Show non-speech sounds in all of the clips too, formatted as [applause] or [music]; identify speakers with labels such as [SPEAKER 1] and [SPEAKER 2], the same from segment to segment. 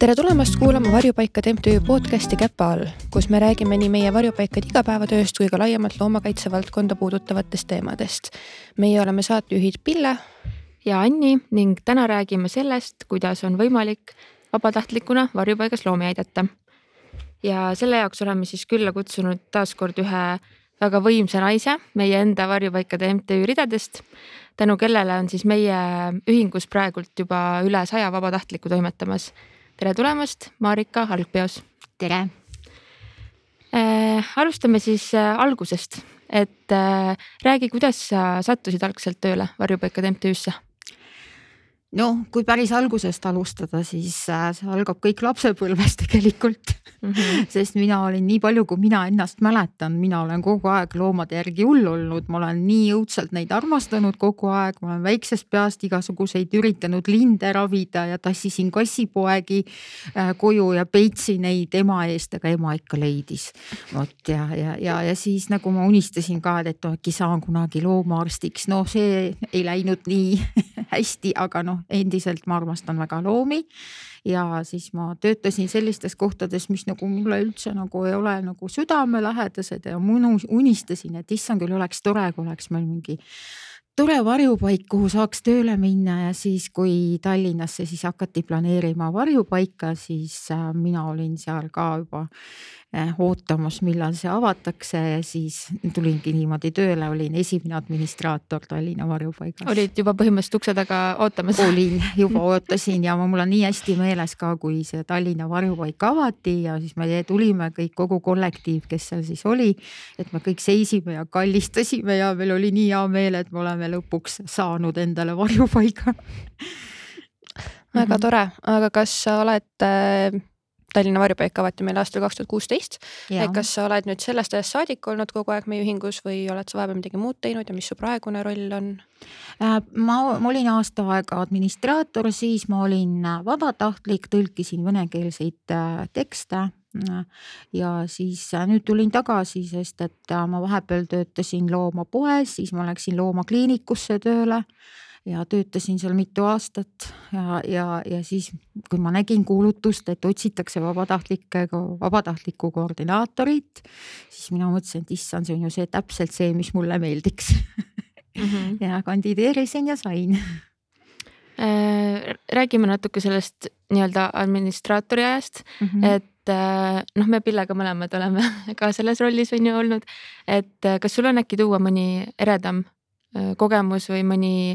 [SPEAKER 1] tere tulemast kuulama Varjupaikade MTÜ podcasti Käpa all, kus me räägime nii meie varjupaikade igapäevatööst kui ka laiemalt loomakaitse valdkonda puudutavatest teemadest. meie oleme saatejuhid Pille
[SPEAKER 2] ja Anni ning täna räägime sellest, kuidas on võimalik vabatahtlikuna varjupaigas loomi aidata. ja selle jaoks oleme siis külla kutsunud taaskord ühe väga võimsa naise meie enda varjupaikade MTÜ ridadest, tänu kellele on siis meie ühingus praegult juba üle saja vabatahtliku toimetamas tere tulemast, Marika Algpeos.
[SPEAKER 3] tere
[SPEAKER 2] äh,. alustame siis äh, algusest, et äh, räägi, kuidas sa sattusid algselt tööle varjupaikade MTÜ-sse?
[SPEAKER 3] No kui päris algusest alustada, siis äh, see algab kõik lapsepõlvest tegelikult mm. -hmm. [laughs] sest mina olin nii palju, kui mina ennast mäletan, mina olen kogu aeg loomade järgi hull olnud, ma olen nii õudselt neid armastanud kogu aeg, ma olen väiksest peast igasuguseid üritanud linde ravida ja tassisin kassipoegi äh, koju ja peitsin neid ema eest, aga ema ikka leidis. vot ja, ja, ja, ja siis nagu ma unistasin ka, et äkki saan kunagi loomaarstiks, no see ei läinud nii [laughs] hästi, aga noh, endiselt ma armastan väga loomi. Ja siis ma töötasin sellistes kohtades, mis nagu mulle üldse nagu ei ole nagu südamelähedased ja ma unistasin, et issand küll oleks tore, kui oleks meil mingi tore varjupaik, kuhu saaks tööle minna. Ja siis, kui Tallinnasse siis hakati planeerima varjupaika, siis äh, mina olin seal ka juba ootamas, millal see avatakse ja siis tulingi niimoodi tööle, olin esimene administraator Tallinna varjupaigas.
[SPEAKER 2] olid juba põhimõtteliselt ukse taga ootamas?
[SPEAKER 3] olin, juba ootasin ja mul on nii hästi meeles ka, kui see Tallinna varjupaik avati ja siis me tulime kõik, kogu kollektiiv, kes seal siis oli. et me kõik seisime ja kallistasime ja meil oli nii hea meel, et me oleme lõpuks saanud endale varjupaiga
[SPEAKER 1] väga tore, aga kas sa oled Tallinna varjupaik avati meil aastal kaks tuhat kuusteist. kas sa oled nüüd sellest ajast saadik olnud kogu aeg meie ühingus või oled sa vahepeal midagi muud teinud ja mis su praegune roll on?
[SPEAKER 3] Äh, ma, ma olin aasta aega administraator, siis ma olin äh, vabatahtlik, tõlkisin venekeelseid äh, tekste ja siis nüüd tulin tagasi, sest et ma vahepeal töötasin loomapoes, siis ma läksin loomakliinikusse tööle ja töötasin seal mitu aastat ja, ja, ja siis, kui ma nägin kuulutust, et otsitakse vabatahtlikke, vabatahtlikku koordinaatorit, siis mina mõtlesin, et issand, see on ju see täpselt see, mis mulle meeldiks mm. -hmm. [laughs] ja kandideerisin ja sain
[SPEAKER 2] äh, räägime natuke sellest nii-öelda administraatori ajast mm, -hmm. et äh, noh, me Pillega mõlemad oleme [laughs] ka selles rollis on ju olnud, et äh, kas sul on äkki tuua mõni eredam kogemus või mõni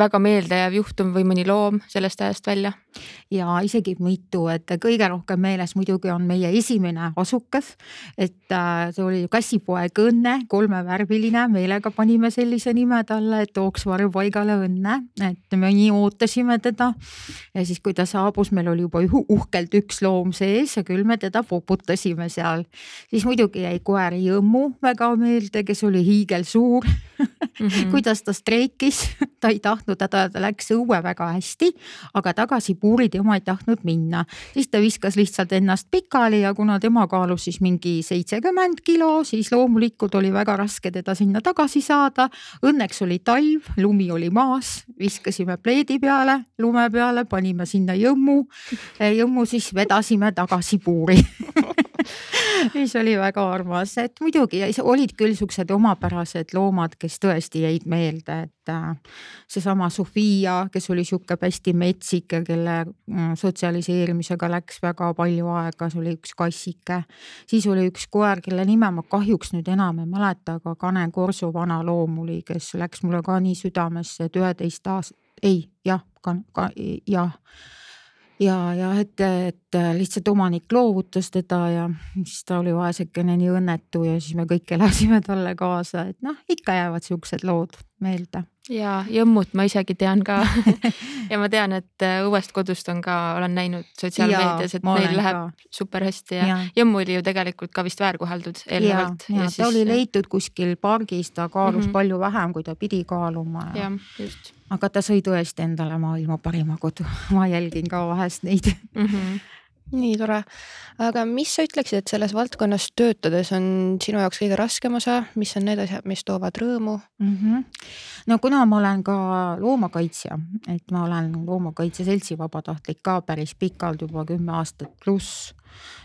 [SPEAKER 2] väga meeldejääv juhtum või mõni loom sellest ajast välja?
[SPEAKER 3] ja isegi mitu, et kõige rohkem meeles muidugi on meie esimene asukas. et äh, see oli kassipoeg Õnne, kolmevärviline, meelega panime sellise nime talle, et tooks varjupaigale õnne, et me nii ootasime teda. ja siis, kui ta saabus, meil oli juba uhkelt üks loom sees ja küll me teda poputasime seal. siis muidugi jäi koer Jõmmu väga meelde, kes oli hiigelsuur mm. -hmm. [laughs] kuidas ta streikis, [laughs] ta ei tahtnud, ta läks õue väga hästi, aga tagasi puurid ja oma ei tahtnud minna. siis ta viskas lihtsalt ennast pikali ja kuna tema kaalus siis mingi seitsekümmend kilo, siis loomulikult oli väga raske teda sinna tagasi saada. Õnneks oli talv, lumi oli maas, viskasime pleedi peale, lume peale, panime sinna jõmmu. jõmmu siis vedasime tagasi puuri [laughs] mis oli väga armas, et muidugi olid küll siuksed omapärased loomad, kes tõesti jäid meelde, et äh, seesama Sofia, kes oli sihuke hästi metsik ja kelle mm, sotsialiseerimisega läks väga palju aega, see oli üks kassike. siis oli üks koer, kelle nime ma kahjuks nüüd enam ei mäleta, aga Kane Korsu vana loom oli, kes läks mulle ka nii südamesse, et üheteist aast-, ei jah, ka, ka jah ja, ja et, et lihtsalt omanik loovutas teda ja siis ta oli vaesekene nii õnnetu ja siis me kõik elasime talle kaasa, et noh, ikka jäävad siuksed lood meelde.
[SPEAKER 2] Ja Jõmmut ma isegi tean ka [laughs] ja ma tean, et äh, õuest kodust on ka, olen näinud sotsiaalmeedias, et neil läheb ka. super hästi ja, ja Jõmmu oli ju tegelikult ka vist väärkoheldud eelnevalt.
[SPEAKER 3] ja, ja, ja siis... ta oli leitud kuskil pargis, ta kaalus mm -hmm. palju vähem, kui ta pidi kaaluma.
[SPEAKER 2] jah, just
[SPEAKER 3] aga ta sõi tõesti endale maailma parima kodu, [laughs] ma jälgin ka vahest neid mm. -hmm
[SPEAKER 1] nii tore, aga mis sa ütleksid, et selles valdkonnas töötades on sinu jaoks kõige raskem osa, mis on need asjad, mis toovad rõõmu
[SPEAKER 3] mm? -hmm. no kuna ma olen ka loomakaitsja, et ma olen Loomakaitse Seltsi vabatahtlik ka päris pikalt, juba kümme aastat pluss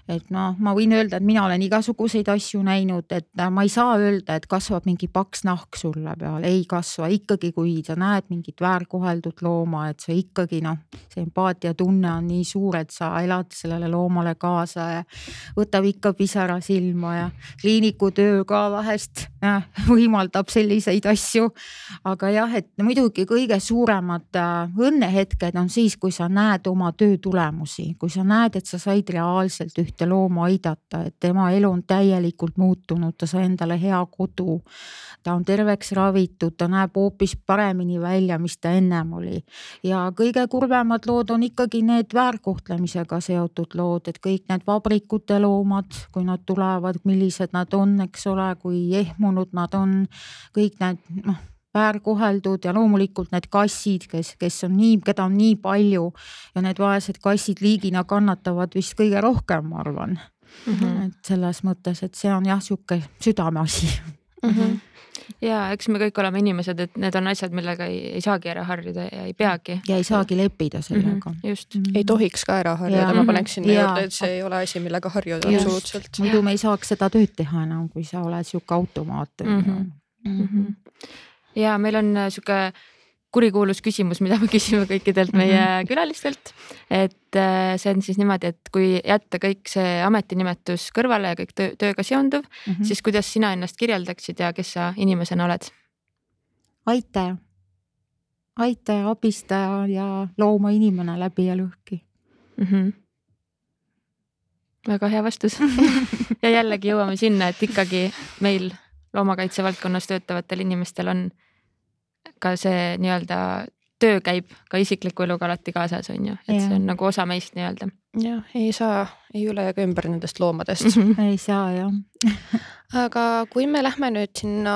[SPEAKER 3] et noh, ma võin öelda, et mina olen igasuguseid asju näinud, et äh, ma ei saa öelda, et kasvab mingi paks nahk sulle peale, ei kasva ikkagi, kui sa näed mingit väärkoheldud looma, et sa ikkagi noh, see empaatiatunne on nii suur, et sa elad sellele loomale kaasa ja võtab ikka pisara silma ja kliiniku töö ka vahest äh, võimaldab selliseid asju. aga jah, et muidugi kõige suuremad äh, õnnehetked on siis, kui sa näed oma töö tulemusi, kui sa näed, et sa said reaalselt üht ühte looma aidata, et tema elu on täielikult muutunud, ta sai endale hea kodu. ta on terveks ravitud, ta näeb hoopis paremini välja, mis ta ennem oli. ja kõige kurvemad lood on ikkagi need väärkohtlemisega seotud lood, et kõik need vabrikute loomad, kui nad tulevad, millised nad on, eks ole, kui ehmunud nad on, kõik need noh väärkoheldud ja loomulikult need kassid, kes, kes on nii, keda on nii palju ja need vaesed kassid liigina kannatavad vist kõige rohkem, ma arvan mm. -hmm. et selles mõttes, et see on jah, sihuke südameasi mm.
[SPEAKER 2] -hmm ja eks me kõik oleme inimesed, et need on asjad, millega ei, ei saagi ära harjuda ja ei peagi.
[SPEAKER 3] ja ei saagi leppida sellega mm.
[SPEAKER 2] -hmm, just mm.
[SPEAKER 1] -hmm. ei tohiks ka ära harjuda, ma paneks sinna juurde, et see ei ole asi, millega harjuda just. absoluutselt.
[SPEAKER 3] muidu me ei saaks seda tööd teha enam, kui sa oled sihuke automaat mm. -hmm. Mm -hmm
[SPEAKER 2] ja meil on äh, sihuke kurikuulus küsimus, mida me [laughs] küsime kõikidelt mhm. meie mm -hmm. külalistelt. et äh, see on siis niimoodi, et kui jätta kõik see ametinimetus kõrvale ja kõik töö, tööga seonduv mm, -hmm. siis kuidas sina ennast kirjeldaksid ja kes sa inimesena oled?
[SPEAKER 3] aitaja, aitaja, abistaja ja loomainimene läbi ja lõhki mm. -hmm
[SPEAKER 2] väga hea vastus [laughs] ja jällegi jõuame sinna, et ikkagi meil loomakaitse valdkonnas töötavatel inimestel on ka see nii-öelda töö käib ka isikliku eluga alati kaasas, on ju, et ja. see on nagu osa meist nii-öelda.
[SPEAKER 1] jah, ei saa ei üle ega ümber nendest loomadest [laughs]
[SPEAKER 3] ei saa jah [laughs]
[SPEAKER 1] aga kui me lähme nüüd sinna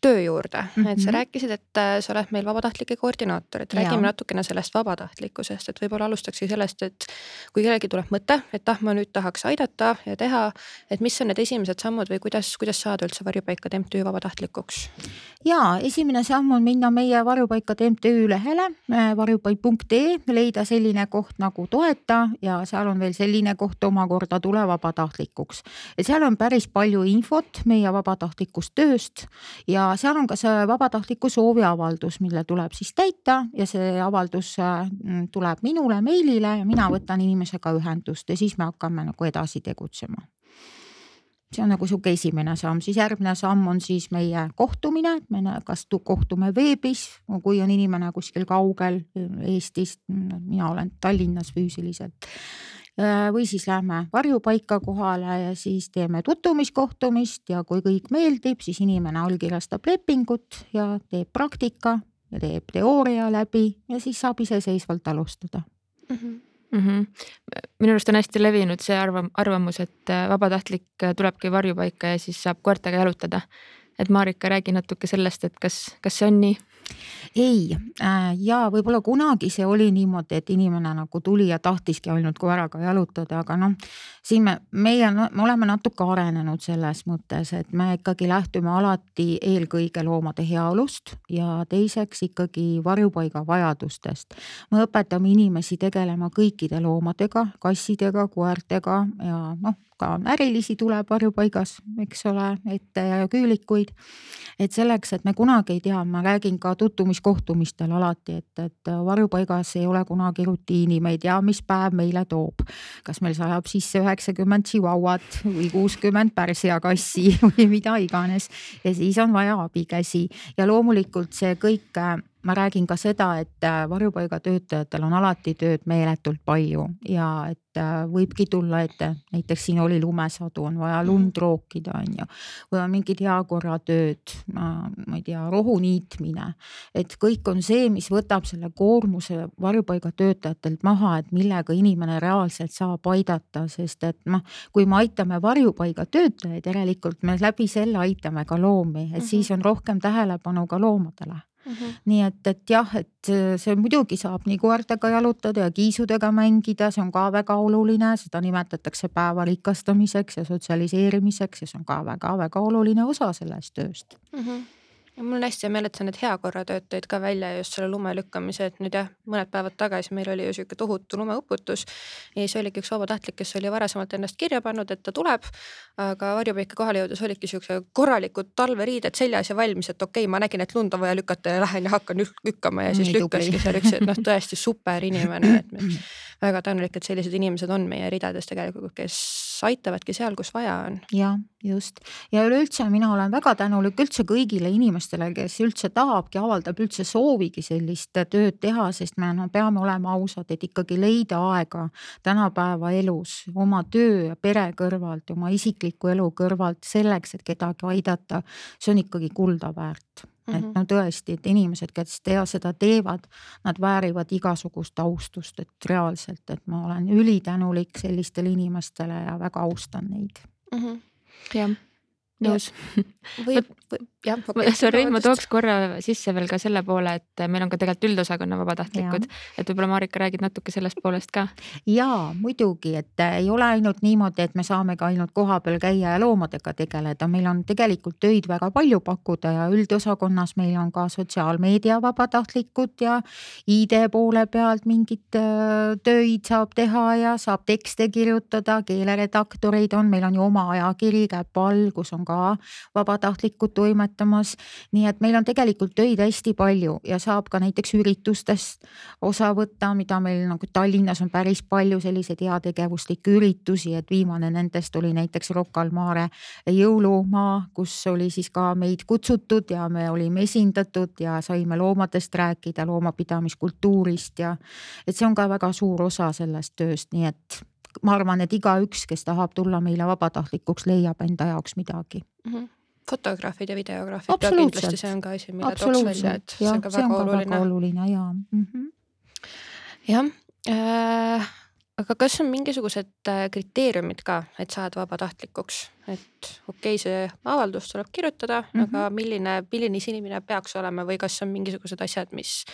[SPEAKER 1] töö juurde mm, -hmm. et sa mhm. rääkisid, et äh, sa oled meil vabatahtlike koordinaator, et räägime ja. natukene sellest vabatahtlikkusest, et võib-olla alustakski sellest, et kui kellelgi tuleb mõte, et ah, ma nüüd tahaks aidata ja teha, et mis on need esimesed sammud või kuidas, kuidas saada üldse varjupaikade MTÜ vabatahtlikuks?
[SPEAKER 3] ja esimene samm on minna meie varjupaikade MTÜ lehele äh, varjupaik.ee, leida selline koht nagu toeta ja seal on veel selline koht omakorda tule vabatahtlikuks. et seal on päris palju infot meie vabatahtlikust tööst ja seal on ka see vabatahtliku sooviavaldus, mille tuleb siis täita ja see avaldus mm, tuleb minule meilile ja mina võtan inimesega ühendust ja siis me hakkame nagu edasi tegutsema. See on nagu sihuke esimene samm, siis järgmine samm on siis meie kohtumine, et me kas kohtume veebis, kui on inimene kuskil kaugel Eestist, mina olen Tallinnas füüsiliselt või siis lähme varjupaika kohale ja siis teeme tutvumiskohtumist ja kui kõik meeldib, siis inimene allkirjastab lepingut ja teeb praktika ja teeb teooria läbi ja siis saab iseseisvalt alustada mm.
[SPEAKER 2] -hmm. Mm -hmm. minu arust on hästi levinud see arvam-, arvamus, et äh, vabatahtlik äh, tulebki varjupaika ja siis saab koertega jalutada. et Marika, räägi natuke sellest, et kas, kas see on nii?
[SPEAKER 3] Ei, äh, ja võib-olla kunagi see oli niimoodi, et inimene nagu tuli ja tahtiski ainult koeraga jalutada, aga noh, siin me, meie no, me oleme natuke arenenud selles mõttes, et me ikkagi lähtume alati eelkõige loomade heaolust ja teiseks ikkagi varjupaiga vajadustest. me õpetame inimesi tegelema kõikide loomadega, kassidega, koertega ja noh, ka ärilisi tuleb varjupaigas, eks ole, ette ja küülikuid. et selleks, et me kunagi ei tea, ma räägin ka tutvumiskohtumistel alati, et, et varjupaigas ei ole kunagi rutiini, me ei tea, mis päev meile toob. kas meil sajab sisse üheksakümmend tšivauat või kuuskümmend pärsia kassi [laughs] või mida iganes ja siis on vaja abikäsi ja loomulikult see kõik ma räägin ka seda, et äh, varjupaigatöötajatel on alati tööd meeletult palju ja et äh, võibki tulla ette, näiteks siin oli lumesadu, on vaja lund mhm. rookida, on ju. või on mingid heakorratööd, ma ei tea, rohu niitmine. et kõik on see, mis võtab selle koormuse varjupaigatöötajatelt maha, et millega inimene reaalselt saab aidata, sest et noh, kui me aitame varjupaigatöötajaid, järelikult me läbi selle aitame ka loomi, et mm -hmm. siis on rohkem tähelepanu ka loomadele mm. -hmm. nii et, et jah, et see muidugi saab nii koertega jalutada ja kiisudega mängida, see on ka väga oluline, seda nimetatakse päeva rikastamiseks ja sotsialiseerimiseks ja see on ka väga-väga oluline osa sellest tööst mm.
[SPEAKER 1] -hmm mul on hästi hea meel, et sa need heakorratööd tõid ka välja just selle lume lükkamise, et nüüd jah, mõned päevad tagasi meil oli ju sihuke tohutu lumeuputus. ja siis oligi üks vabatahtlik, kes oli varasemalt ennast kirja pannud, et ta tuleb. aga varjupaika kohale jõudes olidki siukse korralikud talveriided seljas ja valmis, et okei okay,, ma nägin, et lund on vaja lükata ja lähen ja hakkan lükkama ja siis Nii lükkaski seal üks, et noh, tõesti super inimene, et [laughs] me väga tänulik, et sellised inimesed on meie ridades tegelikult, kes aitavadki seal, kus vaja on.
[SPEAKER 3] ja just ja üleüldse mina olen väga tänulik üldse kõigile inimestele, kes üldse tahabki, avaldab üldse soovigi sellist tööd teha, sest me no peame olema ausad, et ikkagi leida aega tänapäeva elus oma töö ja pere kõrvalt, oma isikliku elu kõrvalt selleks, et kedagi aidata. see on ikkagi kulda väärt mm. -hmm. et no tõesti, et inimesed, kes tea seda teevad, nad väärivad igasugust austust, et reaalselt, et ma olen ülitänulik sellistele inimestele ja väga austan neid mm.
[SPEAKER 2] -hmm. jah nõus. [laughs] või, või jah okay.. Sorry, ma tooks korra sisse veel ka selle poole, et meil on ka tegelikult üldosakonna vabatahtlikud, et võib-olla Marika räägid natuke sellest poolest ka.
[SPEAKER 3] ja muidugi, et ei ole ainult niimoodi, et me saame ka ainult kohapeal käia ja loomadega tegeleda, meil on tegelikult töid väga palju pakkuda ja üldosakonnas meil on ka sotsiaalmeedia vabatahtlikud ja ID poole pealt mingeid äh, töid saab teha ja saab tekste kirjutada, keeleredaktoreid on, meil on ju oma ajakiri Käpa all, kus on ka vabatahtlikud toimetamas. nii et meil on tegelikult töid hästi palju ja saab ka näiteks üritustest osa võtta, mida meil nagu Tallinnas on päris palju selliseid heategevuslikke üritusi, et viimane nendest oli näiteks Rocca al Mare jõulumaa, kus oli siis ka meid kutsutud ja me olime esindatud ja saime loomadest rääkida, loomapidamiskultuurist ja et see on ka väga suur osa sellest tööst, nii et ma arvan, et igaüks, kes tahab tulla meile vabatahtlikuks, leiab enda jaoks midagi mm. -hmm
[SPEAKER 1] fotograafid ja videograafid, kindlasti see on ka asi, mille tooks välja, et see on ka väga on oluline. väga
[SPEAKER 3] oluline ja mm -hmm..
[SPEAKER 1] jah äh,, aga kas on mingisugused äh, kriteeriumid ka, et saada vabatahtlikuks, et okei okay,, see avaldus tuleb kirjutada mm, -hmm. aga milline, milline inimene peaks olema või kas on mingisugused asjad, mis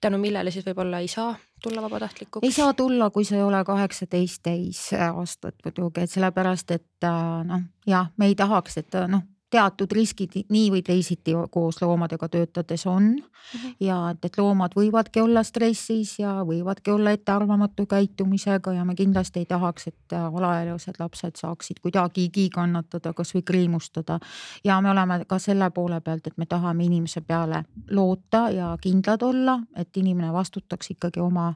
[SPEAKER 1] tänu millele siis võib-olla ei saa tulla vabatahtlikuks?
[SPEAKER 3] ei saa tulla, kui sa ei ole kaheksateist täis aastat muidugi, et sellepärast, et äh, noh, jah, me ei tahaks, et noh teatud riskid nii või teisiti koos loomadega töötades on mm. -hmm. ja et, et loomad võivadki olla stressis ja võivadki olla ettearvamatu käitumisega ja me kindlasti ei tahaks, et alaealised lapsed saaksid kuidagigi kannatada, kasvõi kriimustada. ja me oleme ka selle poole pealt, et me tahame inimese peale loota ja kindlad olla, et inimene vastutaks ikkagi oma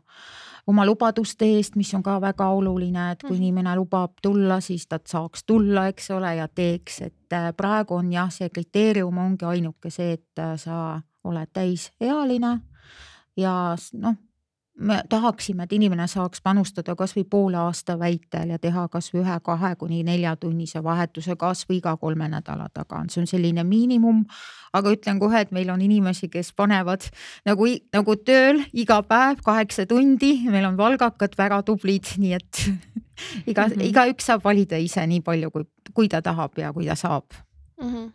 [SPEAKER 3] oma lubaduste eest, mis on ka väga oluline, et kui mhm. inimene lubab tulla, siis ta saaks tulla, eks ole, ja teeks, et äh, praegu on jah, see kriteerium ongi ainuke see, et äh, sa oled täisealine ja noh me tahaksime, et inimene saaks panustada kasvõi poole aasta väitel ja teha kasvõi ühe, kahe kuni neljatunnise vahetuse kasvõi iga kolme nädala tagant, see on selline miinimum. aga ütlen kohe, et meil on inimesi, kes panevad nagu, nagu tööl iga päev kaheksa tundi, meil on valgakad, väga tublid, nii et [laughs] iga mm, -hmm. igaüks saab valida ise nii palju, kui, kui ta tahab ja kui ta saab mm.
[SPEAKER 2] -hmm.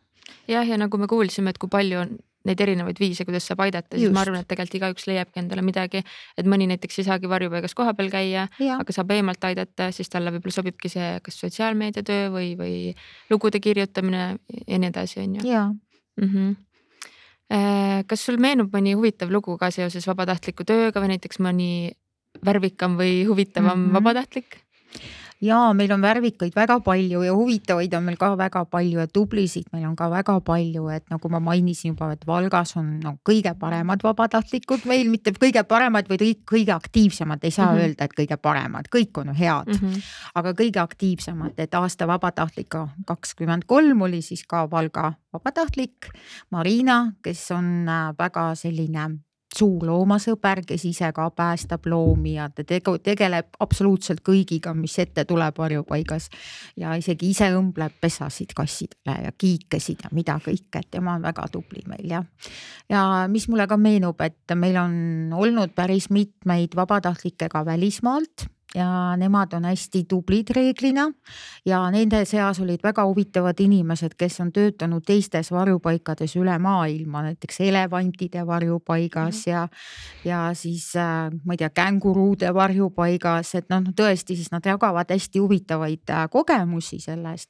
[SPEAKER 2] jah, ja nagu me kuulsime, et kui palju on neid erinevaid viise, kuidas saab aidata, siis ma arvan, et tegelikult igaüks leiabki endale midagi, et mõni näiteks ei saagi varjupaigas kohapeal käia, aga saab eemalt aidata, siis talle võib-olla sobibki see kas sotsiaalmeedia töö või, või lugude kirjutamine ja nii edasi, on ju. Mm -hmm. kas sul meenub mõni huvitav lugu ka seoses vabatahtliku tööga või näiteks mõni värvikam või huvitavam mm -hmm. vabatahtlik?
[SPEAKER 3] Ja meil on värvikaid väga palju ja huvitavaid on meil ka väga palju ja tublisid meil on ka väga palju, et nagu ma mainisin juba, et Valgas on no kõige paremad vabatahtlikud meil, mitte kõige paremad, vaid kõige aktiivsemad, ei saa mm -hmm. öelda, et kõige paremad, kõik on head mm. -hmm. aga kõige aktiivsemad, et aasta vabatahtlik kakskümmend kolm oli siis ka Valga vabatahtlik Marina, kes on äh, väga selline suur loomasõber, kes ise ka päästab loomi ja ta tegu, tegeleb absoluutselt kõigiga, mis ette tuleb varjupaigas. ja isegi ise õmbleb pesasid kassidele ja kiikesid ja mida kõike, et tema on väga tubli meil jah. ja mis mulle ka meenub, et meil on olnud päris mitmeid vabatahtlikke ka välismaalt ja nemad on hästi tublid reeglina ja nende seas olid väga huvitavad inimesed, kes on töötanud teistes varjupaikades üle maailma, näiteks elevantide varjupaigas mm -hmm. ja, ja siis äh, ma ei tea, känguruude varjupaigas, et noh, tõesti, siis nad jagavad hästi huvitavaid äh, kogemusi sellest.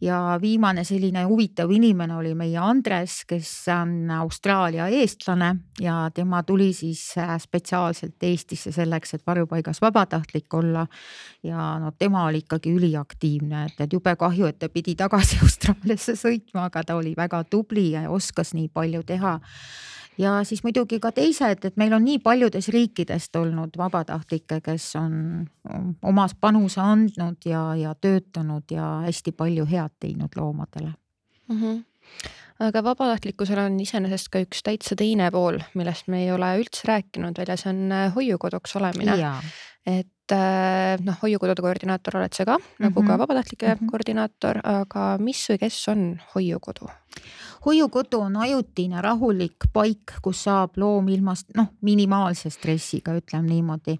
[SPEAKER 3] ja viimane selline huvitav inimene oli meie Andres, kes on Austraalia eestlane ja tema tuli siis äh, spetsiaalselt Eestisse selleks, et varjupaigas vabatahtlik olla. ja no tema oli ikkagi üliaktiivne, et, et jube kahju, et ta pidi tagasi [laughs] Austraaliasse sõitma, aga ta oli väga tubli ja oskas nii palju teha ja siis muidugi ka teised, et meil on nii paljudes riikidest olnud vabatahtlikke, kes on omas panuse andnud ja, ja töötanud ja hästi palju head teinud loomadele
[SPEAKER 1] mm. -hmm aga vabatahtlikkusel on iseenesest ka üks täitsa teine pool, millest me ei ole üldse rääkinud veel ja see on äh, hoiukoduks olemine. et äh, noh, hoiukodude koordinaator oled sa ka mm, -hmm. nagu ka mhm. vabatahtlike mm -hmm. koordinaator, aga mis või kes on hoiukodu?
[SPEAKER 3] hoiukodu on ajutine rahulik paik, kus saab loom ilmast noh, minimaalse stressiga, ütleme niimoodi.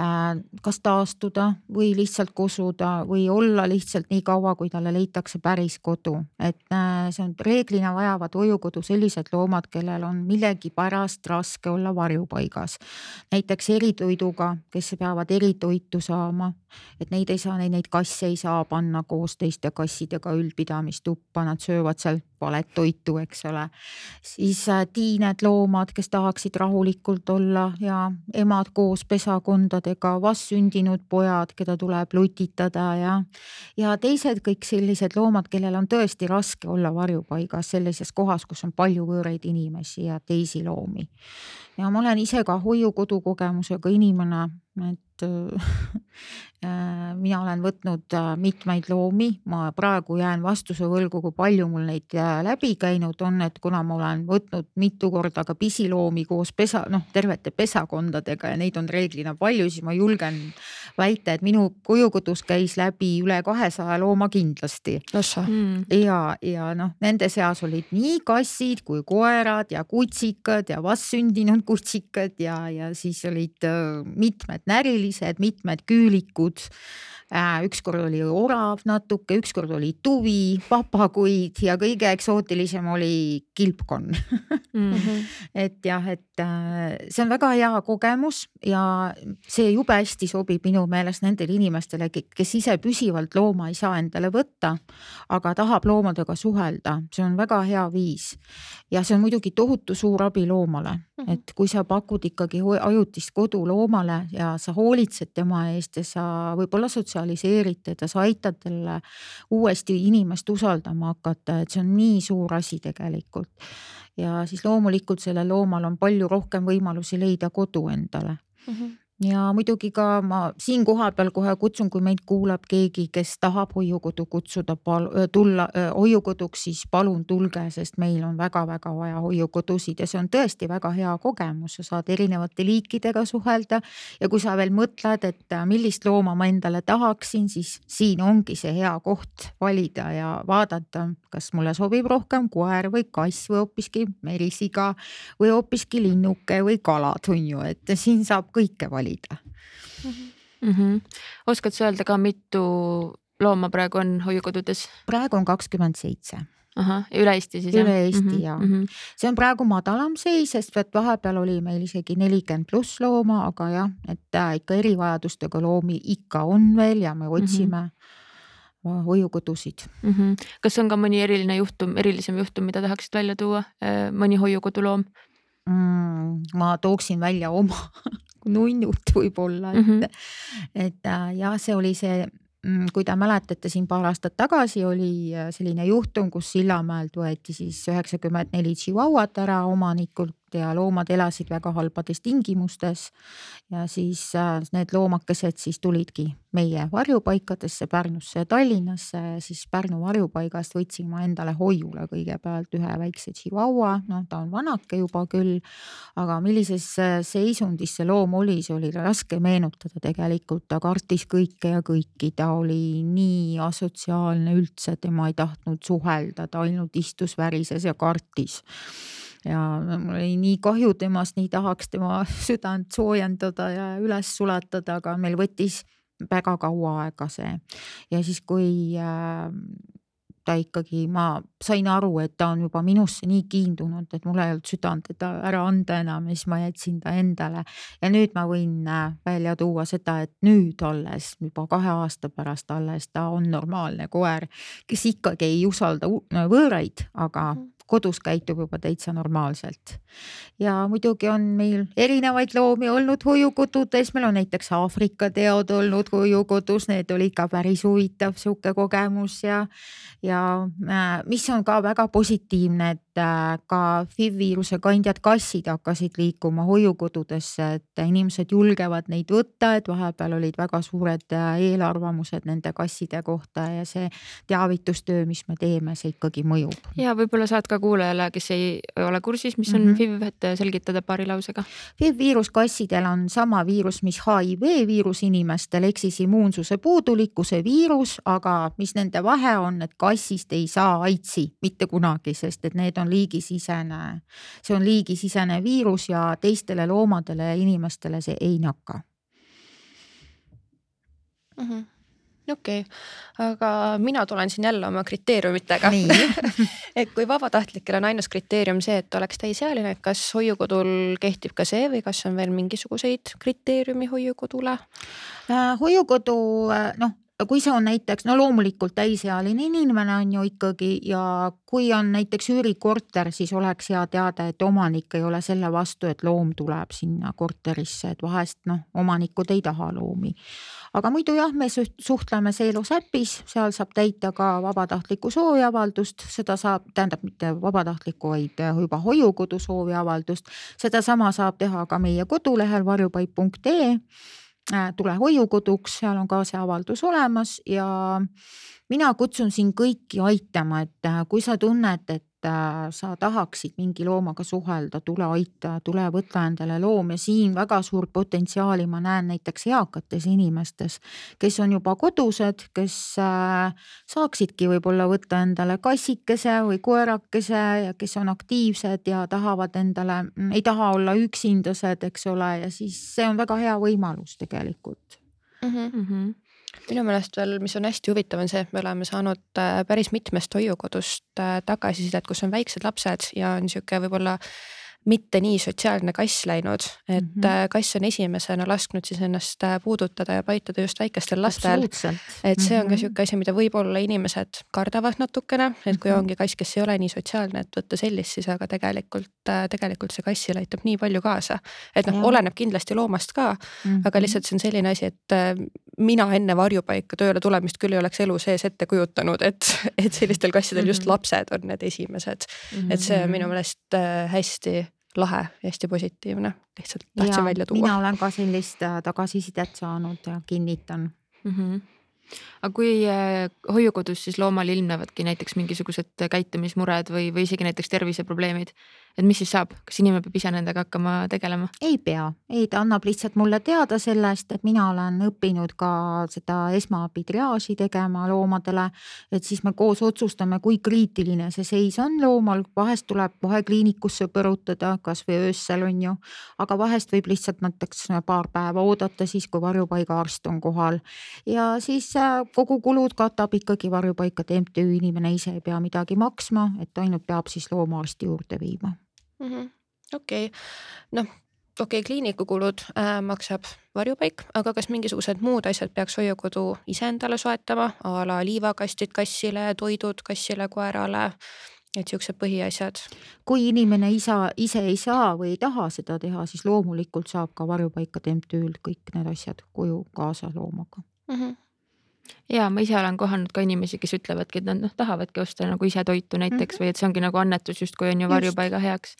[SPEAKER 3] Äh, kas taastuda või lihtsalt kosuda või olla lihtsalt nii kaua, kui talle leitakse päris kodu, et äh, see on reeglina vajavad hoiukodu sellised loomad, kellel on millegipärast raske olla varjupaigas. näiteks eritoiduga, kes peavad eritoitu saama, et neid ei saa, neid kasse ei saa panna koos teiste kassidega üldpidamistuppa, nad söövad seal valet toitu, eks ole. siis äh, tiined loomad, kes tahaksid rahulikult olla ja emad koos pesakondadega, vastsündinud pojad, keda tuleb lutitada ja, ja teised kõik sellised loomad, kellel on tõesti raske olla varjupaigas sellises kohas, kus on palju võõraid inimesi ja teisi loomi. ja ma olen ise ka hoiukodu kogemusega inimene, et [laughs] mina olen võtnud äh, mitmeid loomi, ma praegu jään vastuse võlgu, kui palju mul neid äh, läbi käinud on, et kuna ma olen võtnud mitu korda ka pisiloomi koos pesa, noh, tervete pesakondadega ja neid on reeglina palju, siis ma julgen väita, et minu kojukodus käis läbi üle kahesaja looma kindlasti.
[SPEAKER 1] Mm.
[SPEAKER 3] ja, ja noh, nende seas olid nii kassid kui koerad ja kutsikad ja vastsündinud kutsikad ja, ja siis olid mitmed närilised, mitmed küülikud. Äh, ükskord oli orav natuke, ükskord oli tuvi, papagoid ja kõige eksootilisem oli kilpkonn mm. -hmm. [laughs] et jah, et äh, see on väga hea kogemus ja see jube hästi sobib minu meelest nendele inimestele, kes ise püsivalt looma ei saa endale võtta, aga tahab loomadega suhelda, see on väga hea viis. ja see on muidugi tohutu suur abi loomale mm, -hmm. et kui sa pakud ikkagi ajutist kodu loomale ja sa hoolitsed tema eest ja sa võib-olla sotsialiseerid teda, sa aitad talle uuesti inimest usaldama hakata, et see on nii suur asi tegelikult. ja siis loomulikult sellel loomal on palju rohkem võimalusi leida kodu endale mm. -hmm ja muidugi ka ma siin kohapeal kohe kutsun, kui meid kuulab keegi, kes tahab hoiukodu kutsuda, tulla hoiukoduks, siis palun tulge, sest meil on väga-väga vaja hoiukodusid ja see on tõesti väga hea kogemus, sa saad erinevate liikidega suhelda. ja kui sa veel mõtled, et äh, millist looma ma endale tahaksin, siis siin ongi see hea koht valida ja vaadata, kas mulle sobib rohkem koer või kass või hoopiski merisiga või hoopiski linnuke või kalad on ju, et siin saab kõike valida valida
[SPEAKER 2] mm. -hmm. oskad sa öelda ka, mitu looma praegu on hoiukodudes?
[SPEAKER 3] praegu on kakskümmend seitse
[SPEAKER 2] ahah, üle Eesti siis
[SPEAKER 3] üle Eesti mm -hmm. ja mm, -hmm. see on praegu madalam seis, sest et vahepeal oli meil isegi nelikümmend pluss looma, aga jah, et äh, ikka erivajadustega loomi ikka on veel ja me otsime mm -hmm. hoiukodusid
[SPEAKER 2] mm. -hmm. kas on ka mõni eriline juhtum, erilisem juhtum, mida tahaksid välja tuua, äh, mõni hoiukoduloom
[SPEAKER 3] mm,? ma tooksin välja oma [laughs] nunnud [laughs] võib-olla, et mm, -hmm. et äh, jah, see oli see, mm, kui te mäletate, siin paar aastat tagasi oli äh, selline juhtum, kus Sillamäelt võeti siis üheksakümmend neli tšivauat ära omanikult ja loomad elasid väga halbades tingimustes. ja siis äh, need loomakesed siis tulidki meie varjupaikadesse Pärnusse ja Tallinnasse. Siis Pärnu varjupaigast võtsin ma endale hoiule kõigepealt ühe väikse tšivaua, noh, ta on vanake juba küll. aga millises äh, seisundis see loom oli, see oli raske meenutada tegelikult, ta kartis kõike ja kõiki, ta oli nii asotsiaalne üldse, tema ei tahtnud suhelda, ta ainult istus, värises ja kartis ja mul oli nii kahju temast, nii tahaks tema [laughs] südant soojendada ja üles sulatada, aga meil võttis väga kaua aega see ja siis, kui äh, ta ikkagi, ma sain aru, et ta on juba minusse nii kiindunud, et mul ei olnud südant teda ära anda enam ja siis ma jätsin ta endale. ja nüüd ma võin äh, välja tuua seda, et nüüd alles juba kahe aasta pärast alles ta on normaalne koer, kes ikkagi ei usalda võõraid, aga -hmm kodus käitub juba täitsa normaalselt. ja muidugi on meil erinevaid loomi olnud hoiukodudes, meil on näiteks Aafrika teod olnud hoiukodus, need olid ka päris huvitav sihuke kogemus ja, ja äh, mis on ka väga positiivne, et äh, ka FIV viiruse kandjad kassid hakkasid liikuma hoiukodudesse, et inimesed julgevad neid võtta, et vahepeal olid väga suured äh, eelarvamused nende kasside kohta ja see teavitustöö, mis me teeme, see ikkagi mõjub.
[SPEAKER 2] ja võib-olla saad ka kuulajale, kes ei ole kursis, mis on mm -hmm. FIV, et selgitada paari lausega.
[SPEAKER 3] FIV viirus kassidel on sama viirus, mis HIV viirus inimestel ehk siis immuunsuse puudulikkuse viirus, aga mis nende vahe on, et kassist ei saa aidsi mitte kunagi, sest et need on liigisisene, see on liigisisene viirus ja teistele loomadele ja inimestele see ei nakka
[SPEAKER 1] mm. -hmm okei okay., aga mina tulen siin jälle oma kriteeriumitega [laughs] et kui vabatahtlikel on ainus kriteerium see, et oleks täisealine, kas hoiukodul kehtib ka see või kas on veel mingisuguseid kriteeriumi hoiukodule
[SPEAKER 3] äh,? hoiukodu äh, noh kui see on näiteks, no loomulikult täisealine inimene on ju ikkagi ja kui on näiteks üürikorter, siis oleks hea teada, et omanik ei ole selle vastu, et loom tuleb sinna korterisse, et vahest noh, omanikud ei taha loomi aga muidu jah, me suhtleme Seelus äpis, seal saab täita ka vabatahtlikku sooviavaldust, seda saab, tähendab mitte vabatahtlikku, vaid juba hoiukodu sooviavaldust. sedasama saab teha ka meie kodulehel varjupaik.ee tule hoiukoduks, seal on ka see avaldus olemas ja mina kutsun siin kõiki aitama, et äh, kui sa tunned, et Äh, sa tahaksid mingi loomaga suhelda, tule aita, tule võta endale loom. Ja siin väga suurt potentsiaali ma näen näiteks eakates inimestes, kes on juba kodused, kes äh, saaksidki võib-olla võtta endale kassikese või koerakese ja kes on aktiivsed ja tahavad endale, ei taha olla üksindased, eks ole, ja siis see on väga hea võimalus tegelikult.
[SPEAKER 1] Mm. -hmm minu meelest veel, mis on hästi huvitav, on see, et me oleme saanud äh, päris mitmest hoiukodust äh, tagasisidet, kus on väiksed lapsed ja on sihuke võib-olla mitte nii sotsiaalne kass läinud, et mm -hmm. kass on esimesena lasknud siis ennast äh, puudutada ja paitada just väikestel lastel. et see on ka mhm. sihuke asi, mida võib-olla inimesed kardavad natukene, et kui mm -hmm. ongi kass, kes ei ole nii sotsiaalne, et võtta sellist, siis aga tegelikult, äh, tegelikult see kassil aitab nii palju kaasa. et noh, oleneb kindlasti loomast ka mm, -hmm. aga lihtsalt see on selline asi, et mina enne varjupaika tööle tulemist küll ei oleks elu sees ette kujutanud, et, et sellistel kassidel mm -hmm. just mhm. lapsed on need esimesed mm. -hmm. et see on minu meelest hästi lahe ja hästi positiivne, lihtsalt tahtsin välja tuua.
[SPEAKER 3] mina olen ka sellist äh, tagasisidet saanud ja kinnitan mm.
[SPEAKER 2] -hmm aga kui äh, hoiukodus siis loomal ilmnevadki näiteks mingisugused käitumismured või, või isegi näiteks terviseprobleemid, et mis siis saab, kas inimene peab ise nendega hakkama tegelema?
[SPEAKER 3] ei pea, ei, ta annab lihtsalt mulle teada sellest, et mina olen õppinud ka seda esmaabi triaaži tegema loomadele. et siis me koos otsustame, kui kriitiline see seis on loomal, vahest tuleb kohe kliinikusse põrutada, kasvõi öösel on ju. aga vahest võib lihtsalt näiteks paar päeva oodata, siis kui varjupaigaarst on kohal ja siis äh, kogu kulud katab ikkagi varjupaikade MTÜ, inimene ise ei pea midagi maksma, et ainult peab siis loomaarsti juurde viima
[SPEAKER 1] mm -hmm.. okei okay., noh okei okay,, kliinikukulud äh, maksab varjupaik, aga kas mingisugused muud asjad peaks hoiukodu ise endale soetama a la liivakastid kassile, toidud kassile, koerale? et siuksed põhiasjad.
[SPEAKER 3] kui inimene isa, ise ei saa või ei taha seda teha, siis loomulikult saab ka varjupaikade MTÜ-lt kõik need asjad koju kaasa loomaga mm. -hmm
[SPEAKER 2] ja ma ise olen kohanud ka inimesi, kes ütlevadki, et nad noh, tahavadki osta nagu ise toitu näiteks mm -hmm. või et see ongi nagu annetus justkui on ju varjupaiga heaks.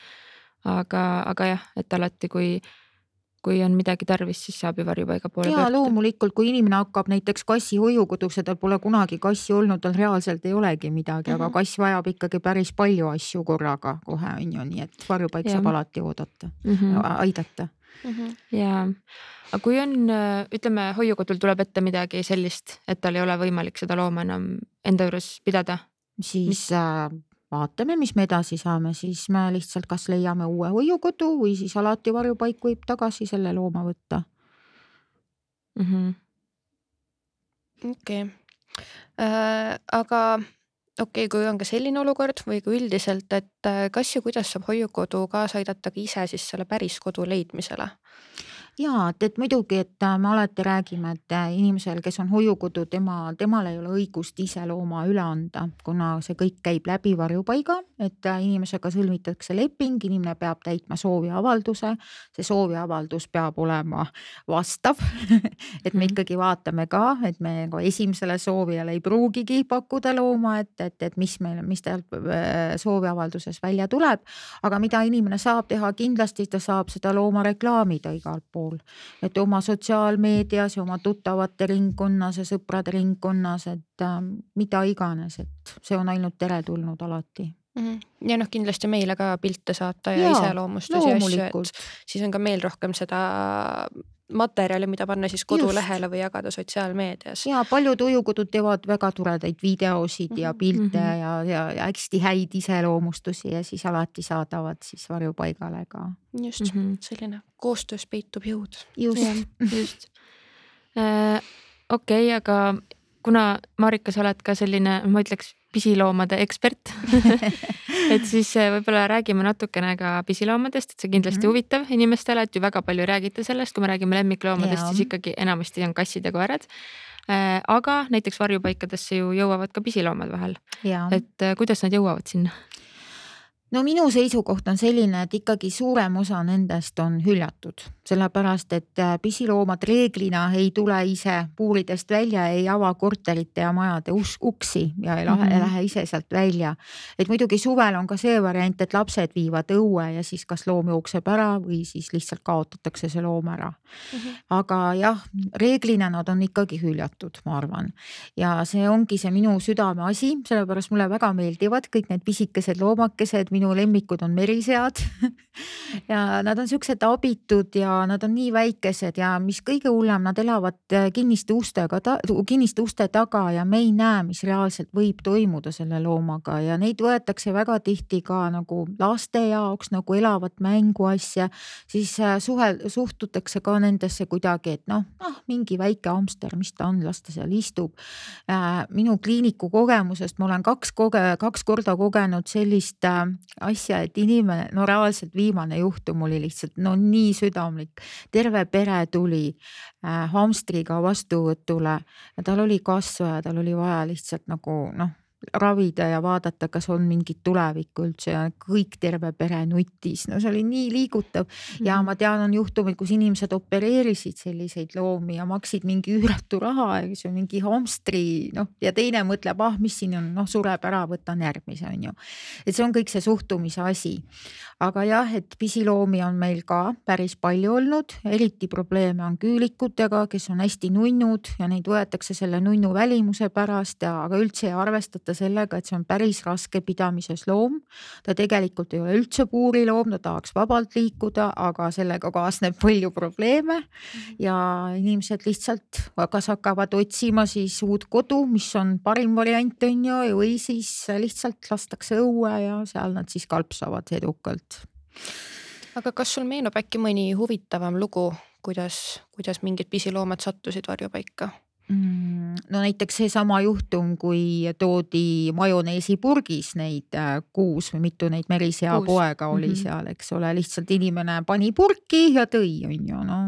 [SPEAKER 2] aga, aga jah, et alati, kui, kui on midagi tarvis, siis saab ju varjupaiga poole
[SPEAKER 3] pöörduda. loomulikult, kui inimene hakkab näiteks kassi hoiukoduks ja tal pole kunagi kassi olnud, tal reaalselt ei olegi midagi mm, -hmm. aga mhm. kass vajab ikkagi päris palju asju korraga kohe on ju, nii et varjupaik ja. saab alati oodata mm, -hmm. aidata
[SPEAKER 2] mm. -hmm. ja, aga kui on, ütleme, hoiukodul tuleb ette midagi sellist, et tal ei ole võimalik seda looma enam enda juures pidada,
[SPEAKER 3] siis mis... äh, vaatame, mis me edasi saame, siis me lihtsalt kas leiame uue hoiukodu või siis alati varjupaik võib tagasi selle looma võtta
[SPEAKER 2] mm. -hmm
[SPEAKER 1] okei äh,, aga okei okay,, kui on ka selline olukord või ka üldiselt, et äh, kas ja kuidas saab hoiukodu kaasa aidata ka ise siis selle päris kodu leidmisele?
[SPEAKER 3] Ja et, et muidugi, et äh, me alati räägime, et äh, inimesel, kes on hoiukodu, tema, temal ei ole õigust ise looma üle anda, kuna see kõik käib läbi varjupaiga, et äh, inimesega sõlmitakse leping, inimene peab täitma sooviavalduse. see sooviavaldus peab olema vastav [laughs] et me mhm. ikkagi vaatame ka, et me nagu esimesele soovijale ei pruugigi pakkuda looma, et, et, et mis meil, mis tal sooviavalduses välja tuleb. aga mida inimene saab teha, kindlasti ta saab seda looma reklaamida igalt poolt pool. et oma sotsiaalmeedias ja oma tuttavate ringkonnas ja sõprade ringkonnas, et äh, mida iganes, et see on ainult teretulnud alati.
[SPEAKER 1] -hmm. ja noh, kindlasti meile ka pilte saata ja, ja iseloomustusi ja asju, et siis on ka meil rohkem seda materjali, mida panna siis kodulehele või jagada sotsiaalmeedias.
[SPEAKER 3] ja paljud ujukodud teevad väga toredaid videosid ja mhm. pilte mm -hmm. ja, ja, ja hästi häid iseloomustusi ja siis alati saadavad siis varjupaigale ka.
[SPEAKER 1] just mm, -hmm. selline koostöös peitub jõud.
[SPEAKER 3] just,
[SPEAKER 2] just äh,. okei okay,, aga kuna Marika, sa oled ka selline, ma ütleks pisiloomade ekspert [laughs] et siis eh, võib-olla räägime natukene ka pisiloomadest, et see kindlasti mm -hmm. huvitav inimestele, et ju väga palju ei räägita sellest, kui me räägime lemmikloomadest, siis ikkagi enamasti on kassid ja koerad äh,. aga näiteks varjupaikadesse ju jõuavad ka pisiloomad vahel. et äh, kuidas nad jõuavad sinna?
[SPEAKER 3] No minu seisukoht on selline, et ikkagi suurem osa nendest on hüljatud, sellepärast et äh, pisiloomad reeglina ei tule ise puuridest välja, ei ava korterite ja majade uksi ja ei lähe, mm -hmm. lähe ise sealt välja. et muidugi suvel on ka see variant, et lapsed viivad õue ja siis kas loom jookseb ära või siis lihtsalt kaotatakse see loom ära mm. -hmm. aga jah, reeglina nad on ikkagi hüljatud, ma arvan. ja see ongi see minu südameasi, sellepärast mulle väga meeldivad kõik need pisikesed loomakesed minu lemmikud on merisead [laughs] ja nad on siuksed abitud ja nad on nii väikesed ja mis kõige hullem, nad elavad äh, kinniste ustega, kinniste uste taga ja me ei näe, mis reaalselt võib toimuda selle loomaga ja neid võetakse väga tihti ka nagu laste jaoks nagu elavat mänguasja. siis äh, suhel, suhtutakse ka nendesse kuidagi, et noh, noh mingi väike hamster, mis ta on, las ta seal istub. Äh, minu kliiniku kogemusest ma olen kaks koge-, kaks korda kogenud sellist asja, et inimene, no reaalselt viimane juhtum oli lihtsalt no nii südamlik. terve pere tuli äh, hamstriga vastuvõtule tal oli kasvaja, tal oli vaja lihtsalt nagu noh ravida ja vaadata, kas on mingit tulevikku üldse ja kõik terve pere nutis, no see oli nii liigutav ja mhm. ma tean, on juhtumeid, kus inimesed opereerisid selliseid loomi ja maksid mingi üüratu raha, eks ju, mingi hamstri noh, ja teine mõtleb, ah, mis siin on, noh, sureb ära, võtan järgmise, on ju. et see on kõik see suhtumise asi. aga jah, et pisiloomi on meil ka päris palju olnud, eriti probleeme on küülikutega, kes on hästi nunnud ja neid võetakse selle nunnu välimuse pärast ja, aga üldse ei arvestata sellega, et see on päris raske pidamises loom. ta tegelikult ei ole üldse puuriloom, ta tahaks vabalt liikuda, aga sellega kaasneb [laughs] palju probleeme mhm. ja inimesed lihtsalt kas hakkavad otsima siis uut kodu, mis on parim variant, on ju, või siis lihtsalt lastakse õue ja seal nad siis kalpsavad edukalt
[SPEAKER 1] aga kas sul meenub äkki mõni huvitavam lugu, kuidas, kuidas mingid pisiloomad sattusid varjupaika?
[SPEAKER 3] Mm, no näiteks seesama juhtum, kui toodi majoneesipurgis neid äh, kuus või mitu neid meriseapoega oli mm -hmm. seal, eks ole, lihtsalt inimene pani purki ja tõi, on ju, no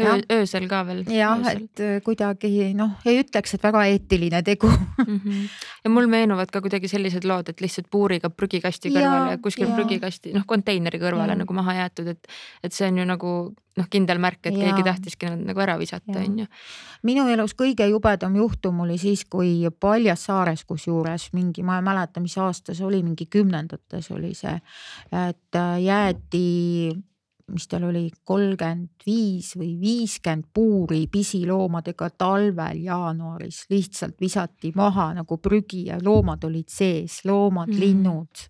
[SPEAKER 2] Öö, öösel ka veel.
[SPEAKER 3] jah, et äh, kuidagi noh, ei ütleks, et väga eetiline tegu mm.
[SPEAKER 2] -hmm. ja mul meenuvad ka kuidagi sellised lood, et lihtsalt puuriga prügikasti kõrvale kuskil ja. prügikasti noh, konteineri kõrvale ja. nagu maha jäetud, et, et see on ju nagu noh, kindel märk, et ja. keegi tahtiski nad nagu ära visata, on ju.
[SPEAKER 3] minu elus kõige jubedam juhtum oli siis, kui Paljassaares kusjuures mingi, ma ei mäleta, mis aasta see oli, mingi kümnendates oli see, et äh, jäeti mis tal oli, kolmkümmend viis või viiskümmend puuri pisiloomadega talvel jaanuaris lihtsalt visati maha nagu prügi ja loomad olid sees, loomad mm., linnud.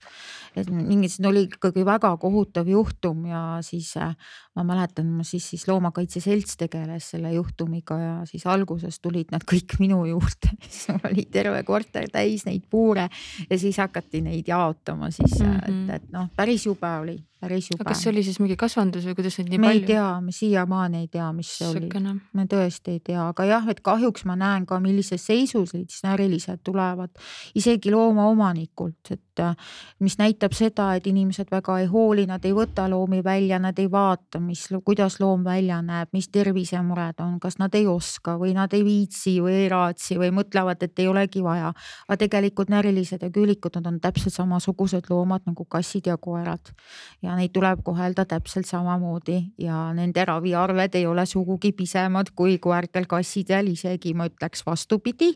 [SPEAKER 3] et mingi, see oli ikkagi väga kohutav juhtum ja siis äh, ma mäletan, siis, siis Loomakaitse Selts tegeles selle juhtumiga ja siis alguses tulid nad kõik [laughs] minu juurde siis mul oli terve korter täis neid puure ja siis hakati neid jaotama siis mm, -hmm. et, et noh, päris jube oli päris jube.
[SPEAKER 2] kas see oli siis mingi kasvandus või kuidas neid nii
[SPEAKER 3] me
[SPEAKER 2] palju?
[SPEAKER 3] ei tea, me siiamaani ei tea, mis see oli.
[SPEAKER 2] Siukene.
[SPEAKER 3] me tõesti ei tea, aga jah, et kahjuks ma näen ka, millises seisus siis närilised tulevad isegi loomaomanikult, et mis näitab seda, et inimesed väga ei hooli, nad ei võta loomi välja, nad ei vaata, mis, kuidas loom välja näeb, mis tervisemured on, kas nad ei oska või nad ei viitsi või ei raatsi või mõtlevad, et ei olegi vaja. aga tegelikult närilised ja küülikud, nad on täpselt samasugused loomad nagu kassid ja koerad ja neid tuleb kohelda täpselt samamoodi ja nende raviarved ei ole sugugi pisemad kui koertel, kassidel, isegi ma ütleks vastupidi.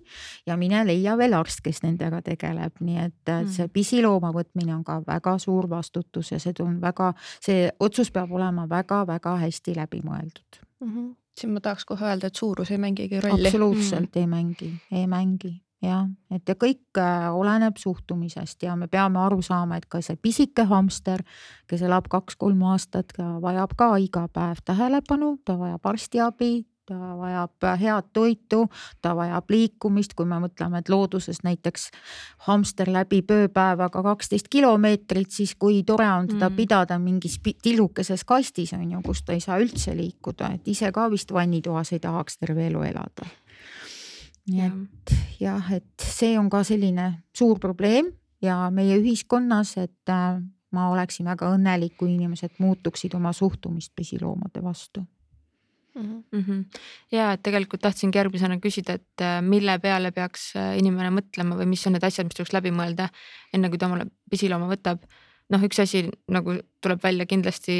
[SPEAKER 3] ja mine leia veel arst, kes nendega tegeleb, nii et mm. see pisilooma võtmine on ka väga suur vastutus ja see on väga, see otsus peab olema väga-väga hästi läbimõeldud
[SPEAKER 1] mm. -hmm. siin ma tahaks kohe öelda, et suurus ei mängigi rolli.
[SPEAKER 3] absoluutselt mm. ei mängi, ei mängi jah, et ja kõik äh, oleneb suhtumisest ja me peame aru saama, et ka see pisike hamster, kes elab kaks-kolm aastat, vajab ka iga päev tähelepanu, ta vajab arstiabi, ta vajab head toitu, ta vajab liikumist, kui me mõtleme, et looduses näiteks hamster läbib ööpäevaga kaksteist kilomeetrit, siis kui tore on teda mm. pidada mingis tillukeses kastis on ju, kus ta ei saa üldse liikuda, et ise ka vist vannitoas ei tahaks terve elu elada. Nii et jah, et see on ka selline suur probleem ja meie ühiskonnas, et äh, ma oleksin väga õnnelik, kui inimesed muutuksid oma suhtumist püsiloomade vastu
[SPEAKER 2] mm. -hmm. ja et tegelikult tahtsingi järgmisena küsida, et äh, mille peale peaks äh, inimene mõtlema või mis on need asjad, mis tuleks läbi mõelda, enne kui ta omale pisilooma võtab. noh, üks asi nagu tuleb välja kindlasti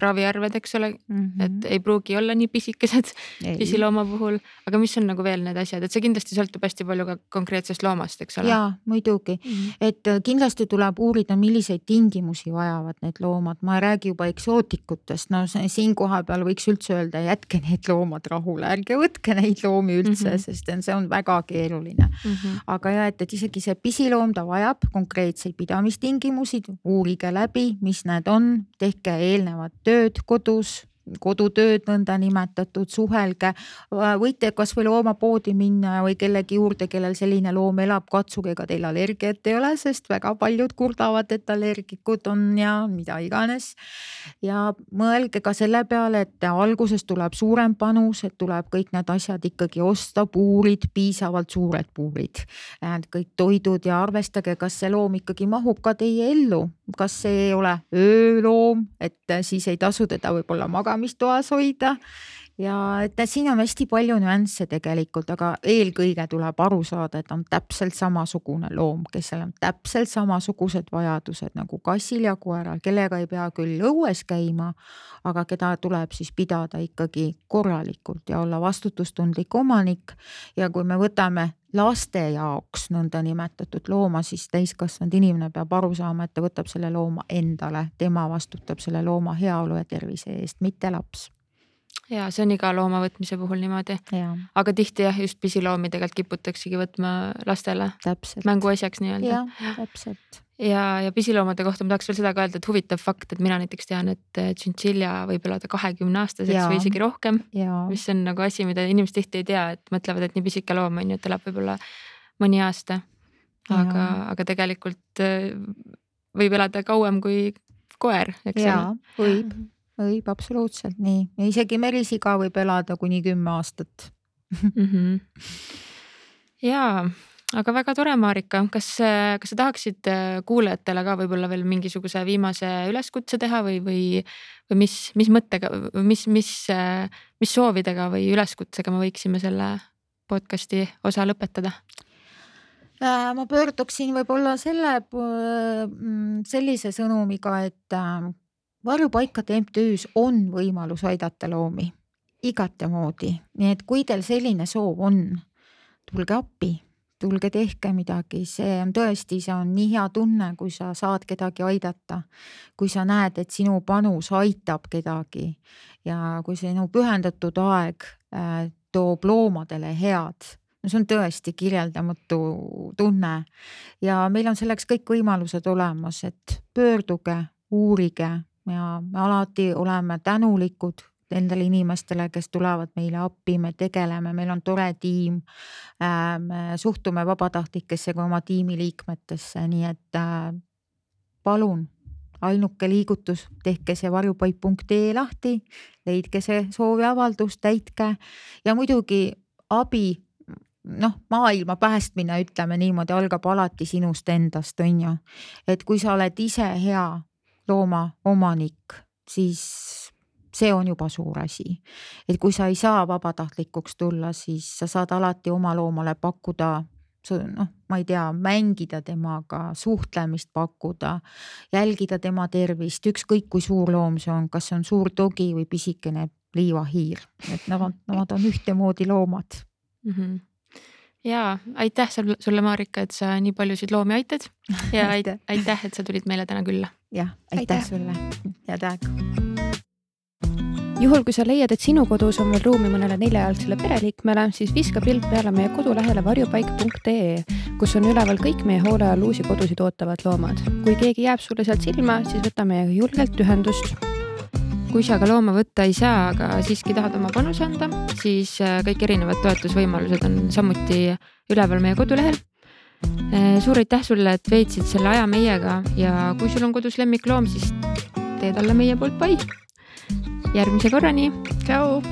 [SPEAKER 2] raviarved, eks ole mm, -hmm. et ei pruugi olla nii pisikesed pisilooma puhul, aga mis on nagu veel need asjad, et see kindlasti sõltub hästi palju ka konkreetsest loomast, eks ole.
[SPEAKER 3] ja muidugi mm, -hmm. et äh, kindlasti tuleb uurida, milliseid tingimusi vajavad need loomad, ma ei räägi juba eksootikutest, no siin kohapeal võiks üldse öelda, jätke need loomad rahule, ärge võtke neid loomi üldse mm, -hmm. sest see on väga keeruline mm. -hmm. aga ja et, et isegi see pisiloom, ta vajab konkreetseid pidamistingimusi, uurige läbi, mis need on, tehke eelnevat tööd kodus kodutööd nõndanimetatud, suhelge, võite kasvõi loomapoodi minna või kellegi juurde, kellel selline loom elab, katsuge, ega teil allergiat ei ole, sest väga paljud kurdavad, et allergikud on ja mida iganes. ja mõelge ka selle peale, et alguses tuleb suurem panus, et tuleb kõik need asjad ikkagi osta, puurid, piisavalt suured puurid, kõik toidud ja arvestage, kas see loom ikkagi mahub ka teie ellu, kas see ei ole ööloom, et siis ei tasu teda võib-olla magamistoas hoida. Ja et siin on hästi palju nüansse tegelikult, aga eelkõige tuleb aru saada, et on täpselt samasugune loom, kellel on täpselt samasugused vajadused nagu kassil ja koeral, kellega ei pea küll õues käima, aga keda tuleb siis pidada ikkagi korralikult ja olla vastutustundlik omanik. ja kui me võtame laste jaoks nõndanimetatud looma, siis täiskasvanud inimene peab aru saama, et ta võtab selle looma endale, tema vastutab selle looma heaolu ja tervise eest, mitte laps
[SPEAKER 2] ja see on iga looma võtmise puhul niimoodi. aga tihti jah, just pisiloomi tegelikult kiputaksegi võtma lastele. mänguasjaks nii-öelda.
[SPEAKER 3] täpselt
[SPEAKER 2] ja, ja pisiloomade kohta ma tahaks veel seda ka öelda, et huvitav fakt, et mina näiteks tean, et tšintšilja võib elada kahekümne aastaseks või isegi rohkem. mis on nagu asi, mida inimesed tihti ei tea, et mõtlevad, et nii pisike loom on ju, et elab võib-olla mõni aasta. aga, aga tegelikult äh, võib elada kauem kui koer, eks
[SPEAKER 3] ole. võib, võib absoluutselt nii ja isegi merisiga võib elada kuni kümme aastat mm. -hmm.
[SPEAKER 2] ja aga väga tore, Marika, kas, kas sa tahaksid äh, kuulajatele ka võib-olla veel mingisuguse viimase üleskutse teha või, või, või mis, mis mõttega, mis, mis, mis soovidega või üleskutsega me võiksime selle podcast'i osa lõpetada?
[SPEAKER 3] Äh, ma pöörduksin võib-olla selle, mm, sellise sõnumiga, et äh, varjupaikade MTÜ-s on võimalus aidata loomi igatemoodi, nii et kui teil selline soov on, tulge appi tulge tehke midagi, see on tõesti, see on nii hea tunne, kui sa saad kedagi aidata. kui sa näed, et sinu panus aitab kedagi ja kui sinu pühendatud aeg äh, toob loomadele head no see on tõesti kirjeldamatu tunne. Ja meil on selleks kõik võimalused olemas, et pöörduge, uurige ja me alati oleme tänulikud nendele inimestele, kes tulevad meile appi, me tegeleme, meil on tore tiim. Äh, me suhtume vabatahtlikesse kui oma tiimi liikmetesse, nii et äh, palun ainuke liigutus, tehke see varjupaik.ee lahti, leidke see sooviavaldus, täitke ja muidugi abi noh, maailma päästmine, ütleme niimoodi, algab alati sinust endast, on ju. et kui sa oled ise hea loomaomanik, siis see on juba suur asi. et kui sa ei saa vabatahtlikuks tulla, siis sa saad alati oma loomale pakkuda noh, ma ei tea, mängida temaga, suhtlemist pakkuda, jälgida tema tervist, ükskõik kui suur loom see on, kas see on suur dogi või pisikene liivahiir, et nad, nad on ühtemoodi loomad mm.
[SPEAKER 2] -hmm ja aitäh sulle, Marika, et sa nii paljusid loomi aitad. [laughs] Ja aitäh, aitäh, et sa tulid meile täna külla.
[SPEAKER 3] jah, aitäh, aitäh. sulle, head aega.
[SPEAKER 1] Juhul, kui sa leiad, et sinu kodus on veel ruumi mõnele neljajalgsele pereliikmele, siis viska pilk peale meie kodulehele varjupaik.ee, kus on üleval kõik meie hoole all uusi kodusid ootavad loomad. kui keegi jääb sulle sealt silma, siis võta meiega julgelt ühendust
[SPEAKER 2] kui sa ka looma võtta ei saa, aga siiski tahad oma panuse anda, siis äh, kõik erinevad toetusvõimalused on samuti üleval meie kodulehel. Äh, suur aitäh sulle, et veetsid selle aja meiega ja kui sul on kodus lemmikloom, siis tee talle meie poolt pai järgmise korrani.
[SPEAKER 1] tšau.